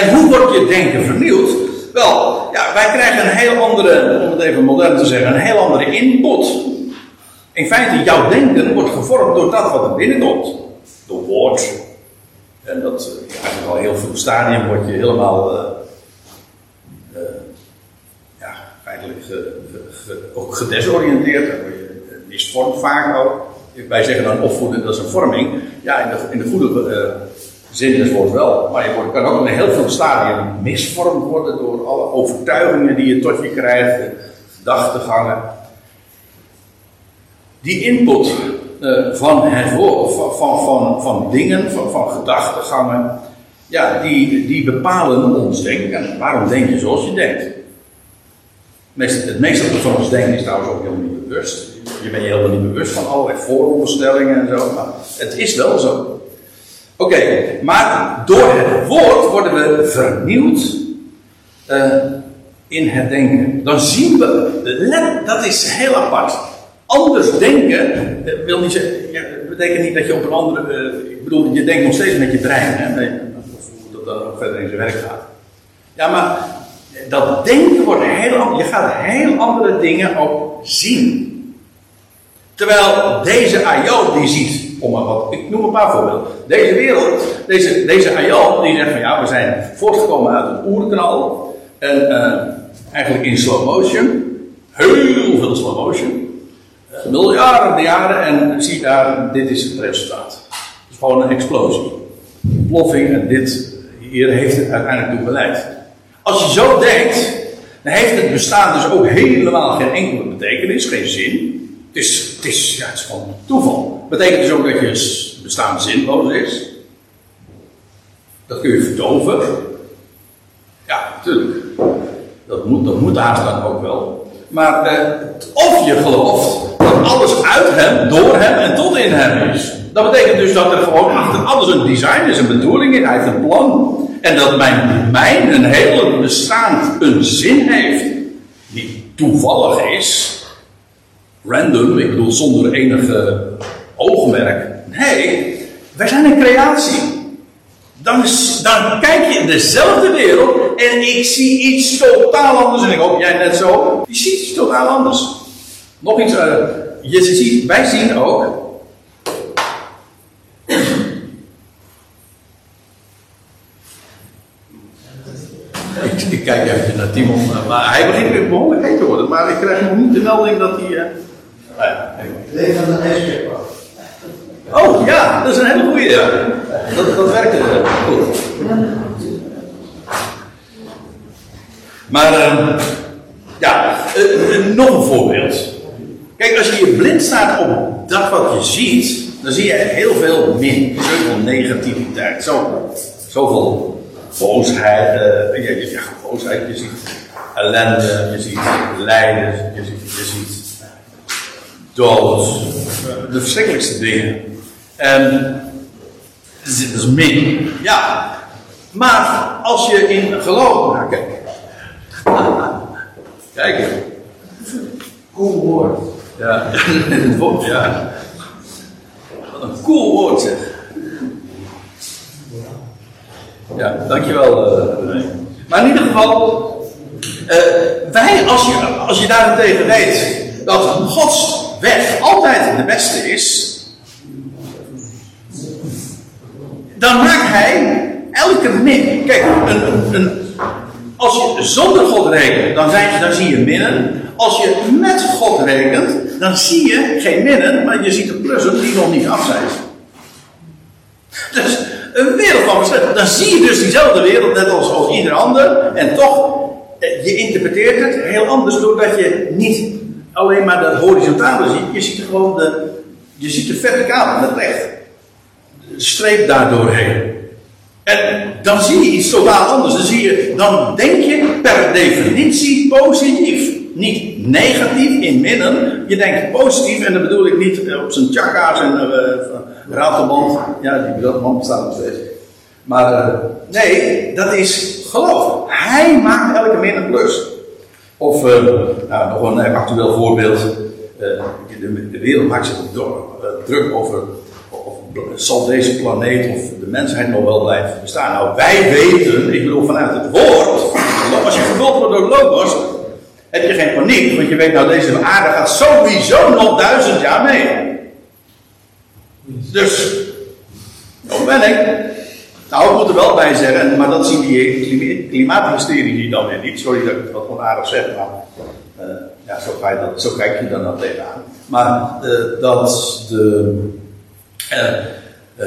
En hoe wordt je denken vernieuwd? Wel, ja, wij krijgen een heel andere, om het even modern te zeggen, een heel andere input. In feite, jouw denken wordt gevormd door dat wat er binnenkomt. Door woord. En dat, ja, eigenlijk al heel veel stadium word je helemaal, uh, ja, ge, ook gedesoriënteerd. Dan word je misvormd vaak ook. Wij zeggen dan opvoeden, dat is een vorming. Ja, in de, in de goede zin des woords wel. Maar je wordt, kan ook in heel veel stadium misvormd worden door alle overtuigingen die je tot je krijgt, gedachtegangen. Die input uh, van het van, van, van dingen, van, van gedachtegangen, ja, die, die bepalen ons denken. Waarom denk je zoals je denkt? Het meeste van ons denken is trouwens ook helemaal niet bewust. Je bent je helemaal niet bewust van allerlei vooronderstellingen en zo. Maar het is wel zo. Oké, maar door het woord worden we vernieuwd uh, in het denken. Dan zien we, dat is heel apart. Anders denken uh, wil niet zeggen, betekent niet dat je op een andere. Uh, ik bedoel, je denkt nog steeds met je brein, hè, hoe dat dan ook verder in zijn werk gaat. Ja, maar dat denken wordt heel anders. Je gaat heel andere dingen ook zien. Terwijl deze Ayot die ziet om maar wat, ik noem een paar voorbeelden. Deze wereld, deze, deze Ayal, die zegt van ja, we zijn voortgekomen uit een oerknal. En uh, eigenlijk in slow motion. Heel veel slow motion. Uh, miljarden jaren en zie daar, dit is het resultaat. Het is gewoon een explosie. Een ploffing en dit hier heeft het uiteindelijk toe geleid. Als je zo denkt, dan heeft het bestaan dus ook helemaal geen enkele betekenis, geen zin. Het is, is, ja, het is gewoon toeval. Betekent dus ook dat je bestaan zinloos is. Dat kun je verdoven. Ja, natuurlijk. Dat moet, dat moet haast dan ook wel. Maar eh, of je gelooft dat alles uit hem, door hem en tot in hem is. Dat betekent dus dat er gewoon achter alles een design is, een bedoeling is. Hij heeft een plan. En dat mijn, mijn een hele bestaan een zin heeft. Die toevallig is. Random, ik bedoel zonder enige oogmerk. Nee, wij zijn een creatie. Dan, dan kijk je in dezelfde wereld en ik zie iets totaal anders. En ik hoop jij net zo. Je ziet iets totaal anders. Nog iets, uh, je ziet, wij zien ook. Ik, kijk even naar Timon, uh, maar hij begint weer behoorlijk heet te worden. Maar ik krijg nog niet de melding dat hij. Uh, nou ja, Leef aan de ijskip Oh ja, dat is een hele goede. Ja. Dat, dat werkt goed. Maar uh, ja, uh, nog een voorbeeld. Kijk, als je je blind staat op dat wat je ziet, dan zie je heel veel min, zoveel negativiteit, zo, zoveel boosheid. Uh, ja, ja, boosheid, je ziet ellende, je ziet lijden, je ziet, je ziet dood, de verschrikkelijkste dingen. En dat is min, ja. Maar als je in geloof, nou kijk, Kijk. Cool woord. Ja, het woord, ja. Een cool woord zeg. Ja, dankjewel. Uh, maar in ieder geval, uh, wij, als je, als je daarentegen weet dat Gods weg altijd de beste is, dan maakt hij elke min. Kijk, een, een, als je zonder God rekent, dan, zijn, dan zie je minnen. Als je met God rekent, dan zie je geen minnen, maar je ziet de plussen die nog niet af zijn. Dus een wereld van verschil. Dan zie je dus diezelfde wereld, net als, als ieder ander. En toch, eh, je interpreteert het heel anders, doordat je niet alleen maar de horizontale ziet. Je ziet gewoon de, je ziet de verticale, recht. Streep daar doorheen. En dan zie je iets totaal anders. Dan, zie je, dan denk je per definitie positief. Niet negatief in midden. Je denkt positief en dan bedoel ik niet op zijn chakka's en uh, ratelband. Ja, die ratelband bestaat nog steeds. Maar nee, dat is geloof. Hij maakt elke min een plus. Of uh, nou, nog een actueel voorbeeld. De, de, wereld maakt zich druk over zal deze planeet of de mensheid nog wel blijven bestaan? Nou, wij weten, ik bedoel vanuit het woord, als je gevuld wordt door logos, heb je geen paniek, want je weet nou, deze aarde gaat sowieso nog duizend jaar mee. Dus, hoe ben ik? Nou, ik moet er wel bij zeggen, maar dat zien die klimaatmysterie dan weer niet. Sorry dat ik het wat onaardig zeg, maar uh, ja, zo, ga je dat, zo kijk je dan dan tegenaan. Maar uh, dat de uh,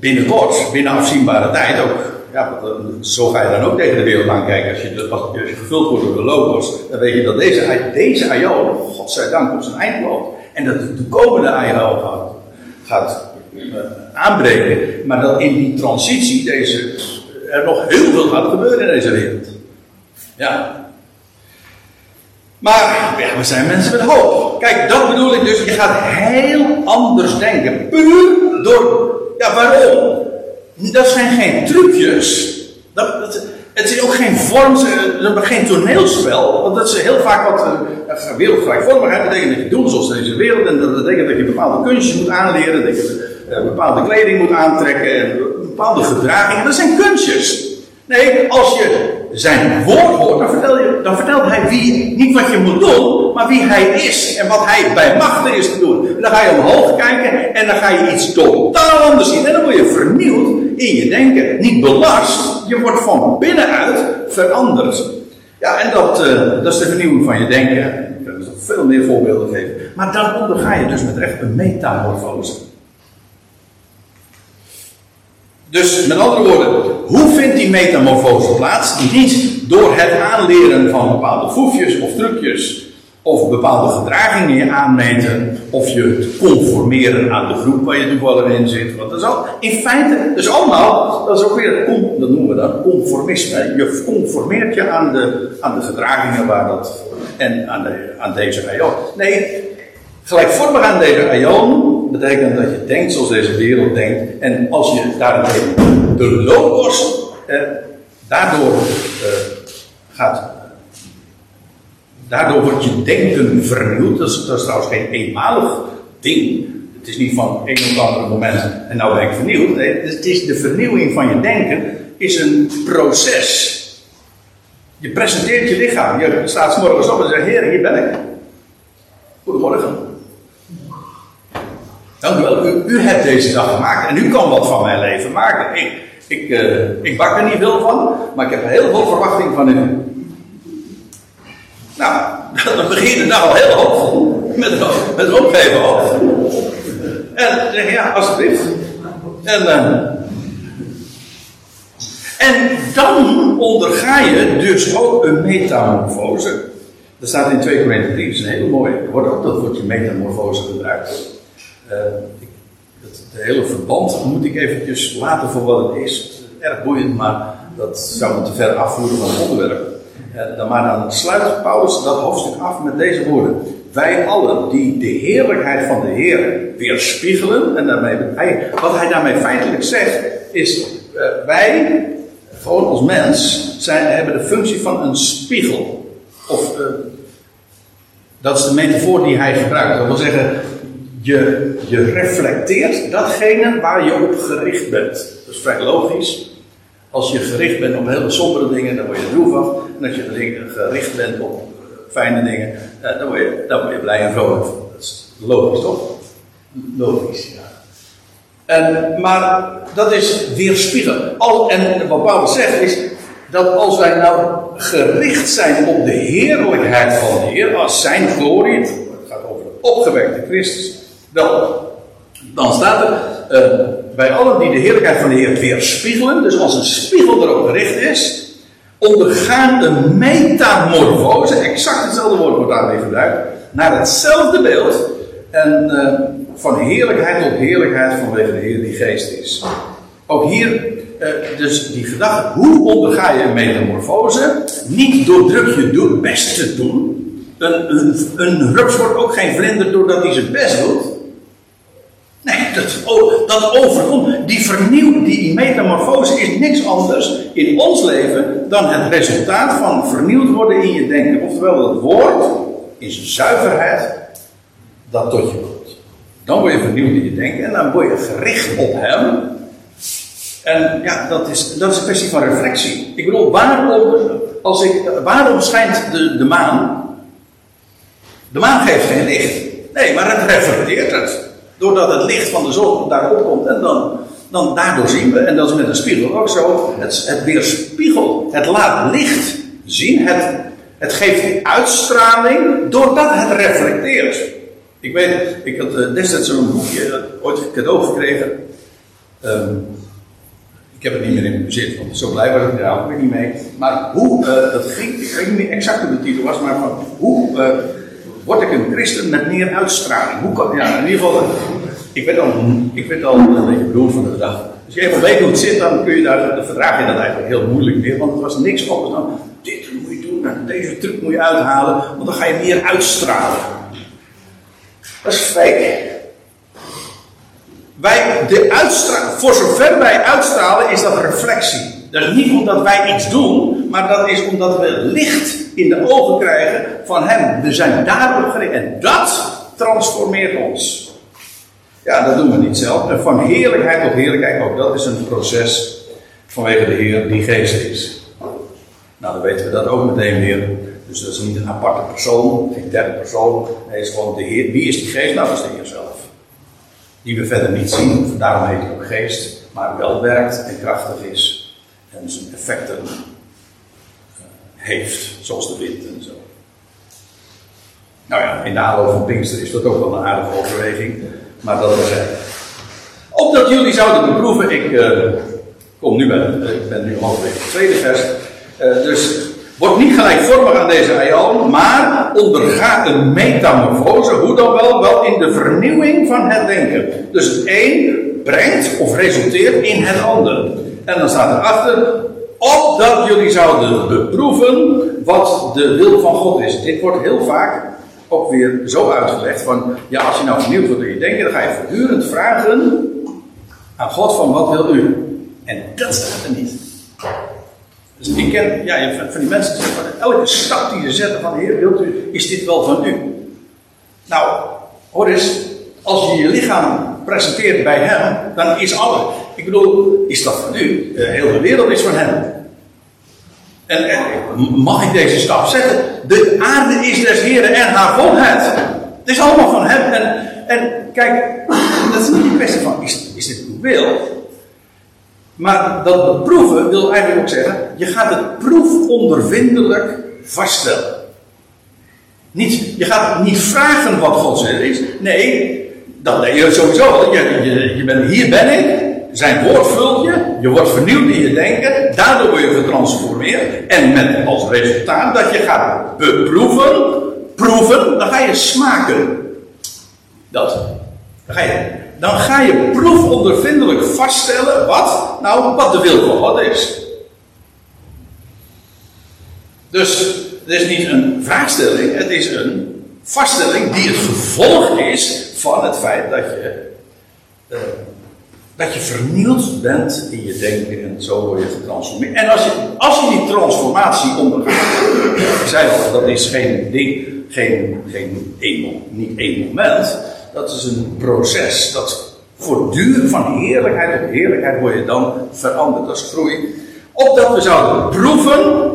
binnenkort, binnen afzienbare tijd ook. Ja, zo ga je dan ook tegen de wereld aankijken. Als je, als, je gevuld wordt door de logos, dan weet je dat deze, deze aion, godzijdank, op zijn eind loopt. En dat de komende aion gaat, gaat aanbreken. Maar dat in die transitie deze, er nog heel veel gaat gebeuren in deze wereld. Ja, maar ja, we zijn mensen met hoop. Kijk, dat bedoel ik dus. Je gaat heel anders denken. Puur door. Ja, waarom? Dat zijn geen trucjes. Dat, het is ook geen vorm, geen toneelspel. Want dat is heel vaak wat. Uh, wereldgelijkvormigheid betekent dat je doet zoals deze wereld. En dat betekent dat je bepaalde kunstjes moet aanleren. Dat je uh, bepaalde kleding moet aantrekken. En bepaalde gedragingen. Dat zijn kunstjes. Nee, als je zijn woord hoort, dan, vertel je, dan vertelt hij wie, niet wat je moet doen, maar wie hij is en wat hij bij machten is te doen. En dan ga je omhoog kijken en dan ga je iets totaal anders zien. En dan word je vernieuwd in je denken. Niet belast, je wordt van binnenuit veranderd. Ja, en dat, uh, dat is de vernieuwing van je denken. Ik kan nog veel meer voorbeelden geven. Maar dan onderga je dus met recht een metamorfose. Dus met andere woorden, hoe vindt die metamorfose plaats? Niet door het aanleren van bepaalde foefjes of trucjes, of bepaalde gedragingen aanmeten, of je conformeren aan de groep waar je toevallig in zit. Want dat is al, in feite, dus allemaal, dat is ook weer, dat noemen we dat, conformisme. Je conformeert je aan de, aan de gedragingen waar dat, en aan, de, aan deze aion. Nee, gelijkvormig aan deze aion betekent dat je denkt zoals deze wereld denkt. En als je daarentegen de logos eh, daardoor eh, gaat. Daardoor wordt je denken vernieuwd. Dat is, trouwens geen eenmalig ding. Het is niet van een of andere moment en nou ben ik vernieuwd. Nee, het is de vernieuwing van je denken is een proces. Je presenteert je lichaam. Je staat s morgens op en zegt: Heer, hier ben ik. Goedemorgen. Dank u wel. U, hebt deze dag gemaakt en u kan wat van mijn leven maken. Ik, ik, uh, ik bak er niet veel van, maar ik heb heel veel verwachting van u. Nou, dan begin je de dag al heel hoopvol. Met, met opgeven hoofd. En zeg ja, alsjeblieft. En, uh, en dan onderga je dus ook een metamorfose. Dat staat in 2 Korinther 3, dat is een hele mooie. Wordt ook dat woordje metamorfose gebruikt. Uh, het, het, hele verband moet ik eventjes laten voor wat het is. Erg boeiend, maar dat zou me te ver afvoeren van het onderwerp. Uh, dan maar dan sluit Paulus dat hoofdstuk af met deze woorden. Wij allen die de heerlijkheid van de Heer weerspiegelen. En daarmee, wat hij daarmee feitelijk zegt, is uh, wij, gewoon als mens, zijn, hebben de functie van een spiegel. Of dat is de metafoor die hij gebruikt. Dat wil zeggen, je, je reflecteert datgene waar je op gericht bent. Dat is vrij logisch. Als je gericht bent op hele sombere dingen, dan word je droevig. En als je gericht bent op fijne dingen, dan word je, dan word je blij en vrolijk. Dat is logisch, toch? Logisch, ja. En, maar dat is weerspiegelen. Al, en wat Paulus zegt is dat als wij nou gericht zijn op de heerlijkheid van de Heer, als zijn glorie, het gaat over de opgewekte Christus, wel, dan staat er uh, bij allen die de heerlijkheid van de Heer weerspiegelen, dus als een spiegel erop gericht is, ondergaan een metamorfose, exact hetzelfde woord wordt daarmee gebruikt, naar hetzelfde beeld en uh, van heerlijkheid tot heerlijkheid vanwege de Heer die geest is. Ook hier, uh, dus die gedachte, hoe onderga je een metamorfose? Niet door druk je door best te doen. Een, een, een rups wordt ook geen vlinder doordat hij zijn best doet. Nee, dat, dat overkomt. Die vernieuwing, die metamorfose is niks anders in ons leven dan het resultaat van vernieuwd worden in je denken. Oftewel, het woord in zijn zuiverheid dat tot je komt. Dan word je vernieuwd in je denken en dan word je gericht op Hem. En ja, dat is, dat is een kwestie van reflectie. Ik bedoel, waarom, als ik, waarom schijnt de, de maan? De maan geeft geen licht. Nee, maar het reflecteert het. Doordat het licht van de zon daarop komt en dan, dan daardoor zien we, en dat is met een spiegel ook zo, het, het weerspiegelt, het laat licht zien, het, het geeft uitstraling doordat het reflecteert. Ik weet, ik had destijds zo'n boekje ooit cadeau gekregen. Um, ik heb het niet meer in mijn bezit, want zo blij was ik er ook weer niet mee. Maar hoe, uh, dat ging, ik weet niet meer exact hoe de titel was, maar van hoe word ik een christen met meer uitstraling? Hoe kan, ja, in ieder geval, ik werd al, ik al een beetje beroerd van de dag. Als je even weet hoe het zit, dan kun je daar, dan verdraag je dat eigenlijk heel moeilijk meer, want het was niks anders dan, dit moet je doen, en deze truc moet je uithalen, want dan ga je meer uitstralen. Dat is fake. Wij, de uitstraling, voor zover wij uitstralen, is dat reflectie. Dat is niet omdat wij iets doen, maar dat is omdat we licht in de ogen krijgen van Hem. We zijn daarop gericht. En dat transformeert ons. Ja, dat doen we niet zelf. Van heerlijkheid tot heerlijkheid, ook dat is een proces vanwege de Heer die geest is. Nou, dan weten we dat ook meteen weer. Dus dat is niet een aparte persoon, geen derde persoon. Nee, is gewoon de Heer. Wie is die geest? Nou, dat is de Heer zelf. Die we verder niet zien, daarom heet hij ook geest. Maar wel werkt en krachtig is. En zijn effecten heeft, zoals de wind en zo. Nou ja, in de aanloop van Pinkster is dat ook wel een aardige overweging. Maar dat is het. Opdat jullie zouden beproeven, ik uh, kom nu bij, uh, ik ben nu halverwege het tweede vers. Dus word niet gelijkvormig aan deze aion, maar onderga een metamorfose. Hoe dan wel? Wel in de vernieuwing van het denken. Dus het een brengt of resulteert in het ander. En dan staat erachter, opdat jullie zouden beproeven wat de wil van God is. Dit wordt heel vaak ook weer zo uitgelegd van, ja, als je nou vernieuwd wordt in je denken, dan ga je voortdurend vragen aan God van wat wil u? En dat staat er niet. Dus ik ken ja, van die mensen die zeggen elke stap die ze zetten van Heer, wilt u, is dit wel van u? Nou, hoor eens, als je je lichaam presenteert bij hem, dan is alles. Ik bedoel, is dat van u? De hele wereld is van hem. En, en mag ik deze stap zetten? De aarde is des Heren en haar volheid. Het is allemaal van hem. En, en kijk, dat is niet een kwestie van, is, is dit uw wil? Maar dat beproeven wil eigenlijk ook zeggen, je gaat het proefondervindelijk vaststellen. Niet, je gaat niet vragen wat Gods wil is. Nee, dat deed je sowieso. Je, je, je bent, hier ben ik. Zijn woord vult je. Je wordt vernieuwd in je denken. Daardoor word je getransformeerd. En met als resultaat dat je gaat beproeven. Proeven. Dan ga je smaken. Dat. Dan ga je, dan ga je proefondervindelijk vaststellen wat, nou, wat de wil van God is. Dus het is niet een vraagstelling, het is een vaststelling die het gevolg is van het feit dat je, uh, dat je vernieuwd bent in je denken en zo word je getransformeerd. En als je, als je die transformatie ondergaat, ik zei al, dat is geen ding, geen, geen één, niet één moment, dat is een proces dat voortdurend van heerlijkheid op heerlijkheid word je dan veranderd als groei. Opdat we zouden proeven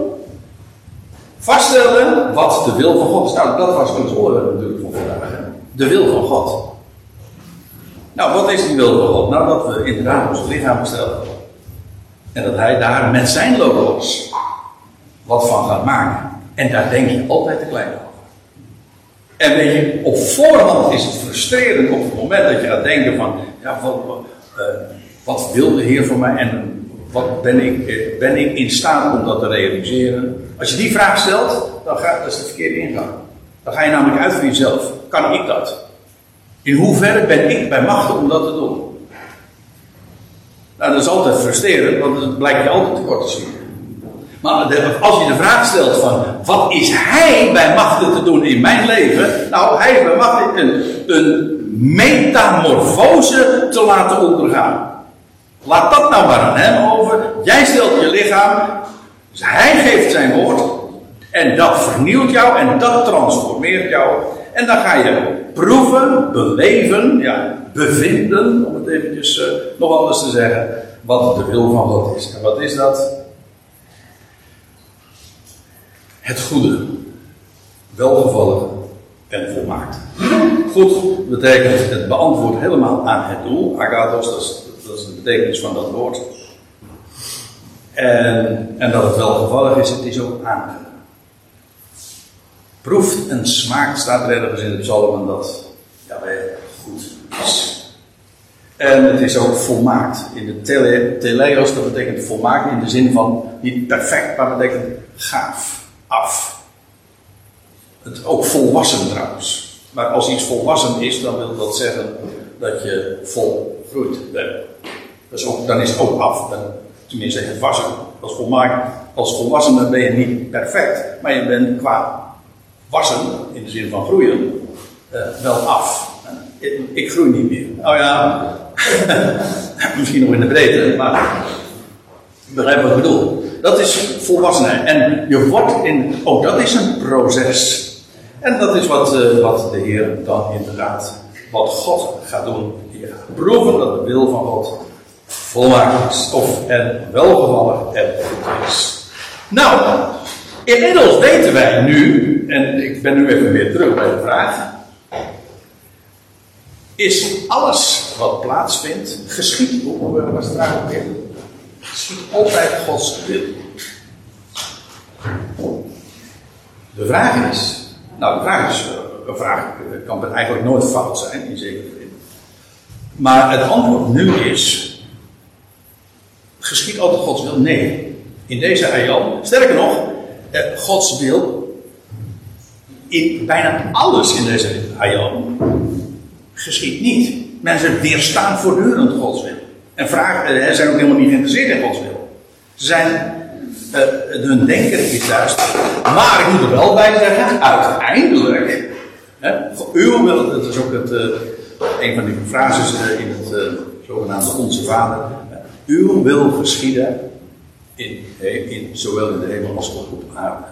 vaststellen wat de wil van God is. Nou, dat was ons onderwerp natuurlijk van vandaag. De wil van God. Nou, wat is die wil van God? Nou, dat we inderdaad ons lichaam bestellen. En dat hij daar met zijn logos wat van gaat maken. En daar denk je altijd te klein over. En weet je, op voorhand is het frustrerend op het moment dat je gaat denken van, ja, wat, wat, uh, wat wil de Heer van mij en wat ben ik, ben ik in staat om dat te realiseren? Als je die vraag stelt, dan gaat dat is de verkeerde ingang. Dan ga je namelijk uit voor jezelf. Kan ik dat? In hoeverre ben ik bij machten om dat te doen? Nou, dat is altijd frustrerend, want dan blijkt je altijd tekort te zien. Maar als je de vraag stelt van, wat is hij bij machten te doen in mijn leven? Nou, hij is bij machten een, een metamorfose te laten ondergaan. Laat dat nou maar aan hem over. Jij stelt je lichaam. Dus hij geeft zijn woord. En dat vernieuwt jou en dat transformeert jou. En dan ga je proeven, beleven, ja, bevinden, om het eventjes uh, nog anders te zeggen, wat de wil van God is. En wat is dat? Het goede, welgevallig en volmaakt. Goed betekent het beantwoord helemaal aan het doel. Agathos, dat is dat is de betekenis van dat woord. En, en dat het wel gevallig is, het is ook aangenaam. Proeft en smaakt, staat er ergens in de psalmen dat ja, goed is. En het is ook volmaakt. In de tele, teleos, dat betekent volmaakt in de zin van niet perfect, maar betekent gaaf, af. Het ook volwassen trouwens. Maar als iets volwassen is, dan wil dat zeggen dat je volgroeid bent. Dus dan is het ook af. Dan, tenminste, het wassen. Als, volmaakt, als volwassene ben je niet perfect, maar je bent qua wassen, in de zin van groeien, uh, wel af. Ik, ik, groei niet meer. Oh ja, misschien nog in de breedte, maar ik begrijp wat ik bedoel. Dat is volwassenheid. En je wordt in, ook dat is een proces. En dat is wat, uh, wat de Heer dan inderdaad, wat God gaat doen. Je gaat proeven dat de wil van God volmaakt is. Of en welgevallig en goed is. Nou, inmiddels weten wij nu, en ik ben nu even weer terug bij de vraag. Is alles wat plaatsvindt, geschiet, hoe was het vraag weer? Geschiet altijd Gods wil. De vraag is, nou de vraag is, een vraag kan eigenlijk nooit fout zijn, in zekere zin. Maar het antwoord nu is, geschiet altijd Gods wil? Nee. In deze ayam, sterker nog, eh, Gods wil in bijna alles in deze ayam geschiet niet. Mensen weerstaan voortdurend Gods wil. En vragen, eh, zijn ook helemaal niet geïnteresseerd in Gods wil. Ze zijn, uh, hun denken is juist. Maar ik moet er wel bij zeggen, uiteindelijk, hè, uw wil, dat is ook het, uh, een van die frases in het zogenaamde Onze Vader. Uw wil geschieden In, in, zowel in de hemel als op aarde.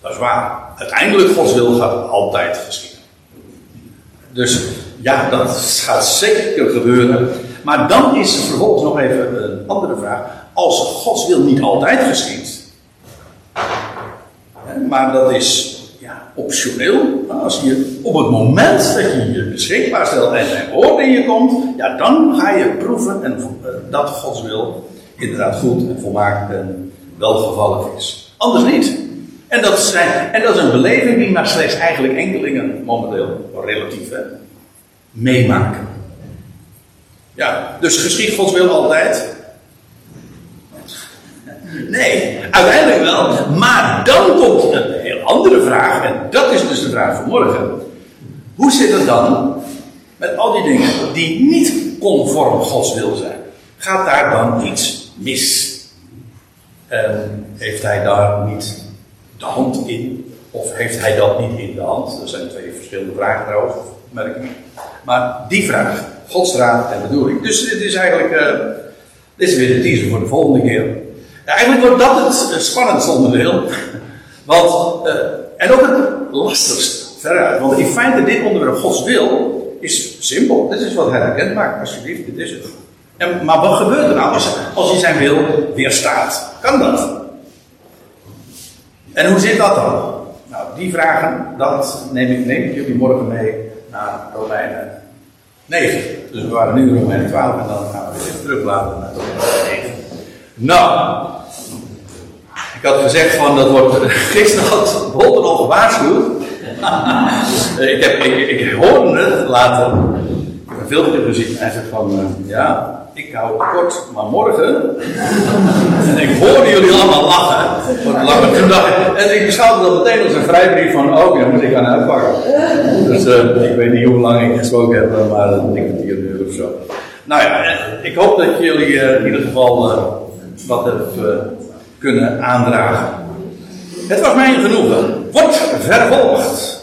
Dat is waar. Uiteindelijk, Gods wil gaat altijd geschieden. Dus ja, dat gaat zeker gebeuren. Maar dan is er vervolgens nog even een andere vraag. Als Gods wil niet altijd geschiet, maar dat is ja, optioneel. Als je op het moment dat je je beschikbaar stelt en zijn woord in je komt, ja, dan ga je proeven en, eh, dat Gods wil inderdaad goed en volmaakt en welgevallig is. Anders niet. En dat, zijn, en dat is een beleving die maar slechts eigenlijk enkelingen momenteel, relatief, meemaken. Ja, dus geschiet Gods wil altijd. Nee, uiteindelijk wel. Maar dan komt een heel andere vraag. En dat is dus de vraag van morgen. Hoe zit het dan met al die dingen die niet conform Gods wil zijn? Gaat daar dan iets mis? Heeft hij daar niet de hand in? Of heeft hij dat niet in de hand? Dat zijn twee verschillende vragen trouwens, merk ik. Maar die vraag, Gods raad en bedoeling. Dus dit is eigenlijk, uh, dit is weer de teaser voor de volgende keer. eigenlijk wordt dat het spannendste onderdeel. Want, uh, en ook het lastigste, veruit. Want in feite, dit onderwerp, Gods wil, is simpel. Dit is wat hij bekend maakt, alsjeblieft, dit is het. Maar wat gebeurt er nou als, als hij zijn wil weerstaat? Kan dat? En hoe zit dat dan? Nou, die vragen, dat neem ik, neem ik jullie morgen mee naar Romeinen 9. Dus we waren nu in Romeinen 12 en dan gaan we weer terugbladeren naar Romeinen 9. Nou, ik had gezegd van dat wordt. Gisteren had Bolton al gewaarschuwd. ik, heb, ik, ik hoorde het later. Ik heb filmpje gezien. Hij zegt van uh, ja, ik hou het kort, maar morgen. en ik hoorde jullie allemaal lachen. lachen. En ik beschouwde dat meteen als een vrijbrief van, oh, dan moet ik gaan uitpakken. Dus uh, ik weet niet hoe lang ik gesproken heb, maar ik denk het hier uur of zo. Nou ja, ik hoop dat jullie in ieder geval wat hebben kunnen aandragen. Het was mij genoegen. Wordt vervolgd.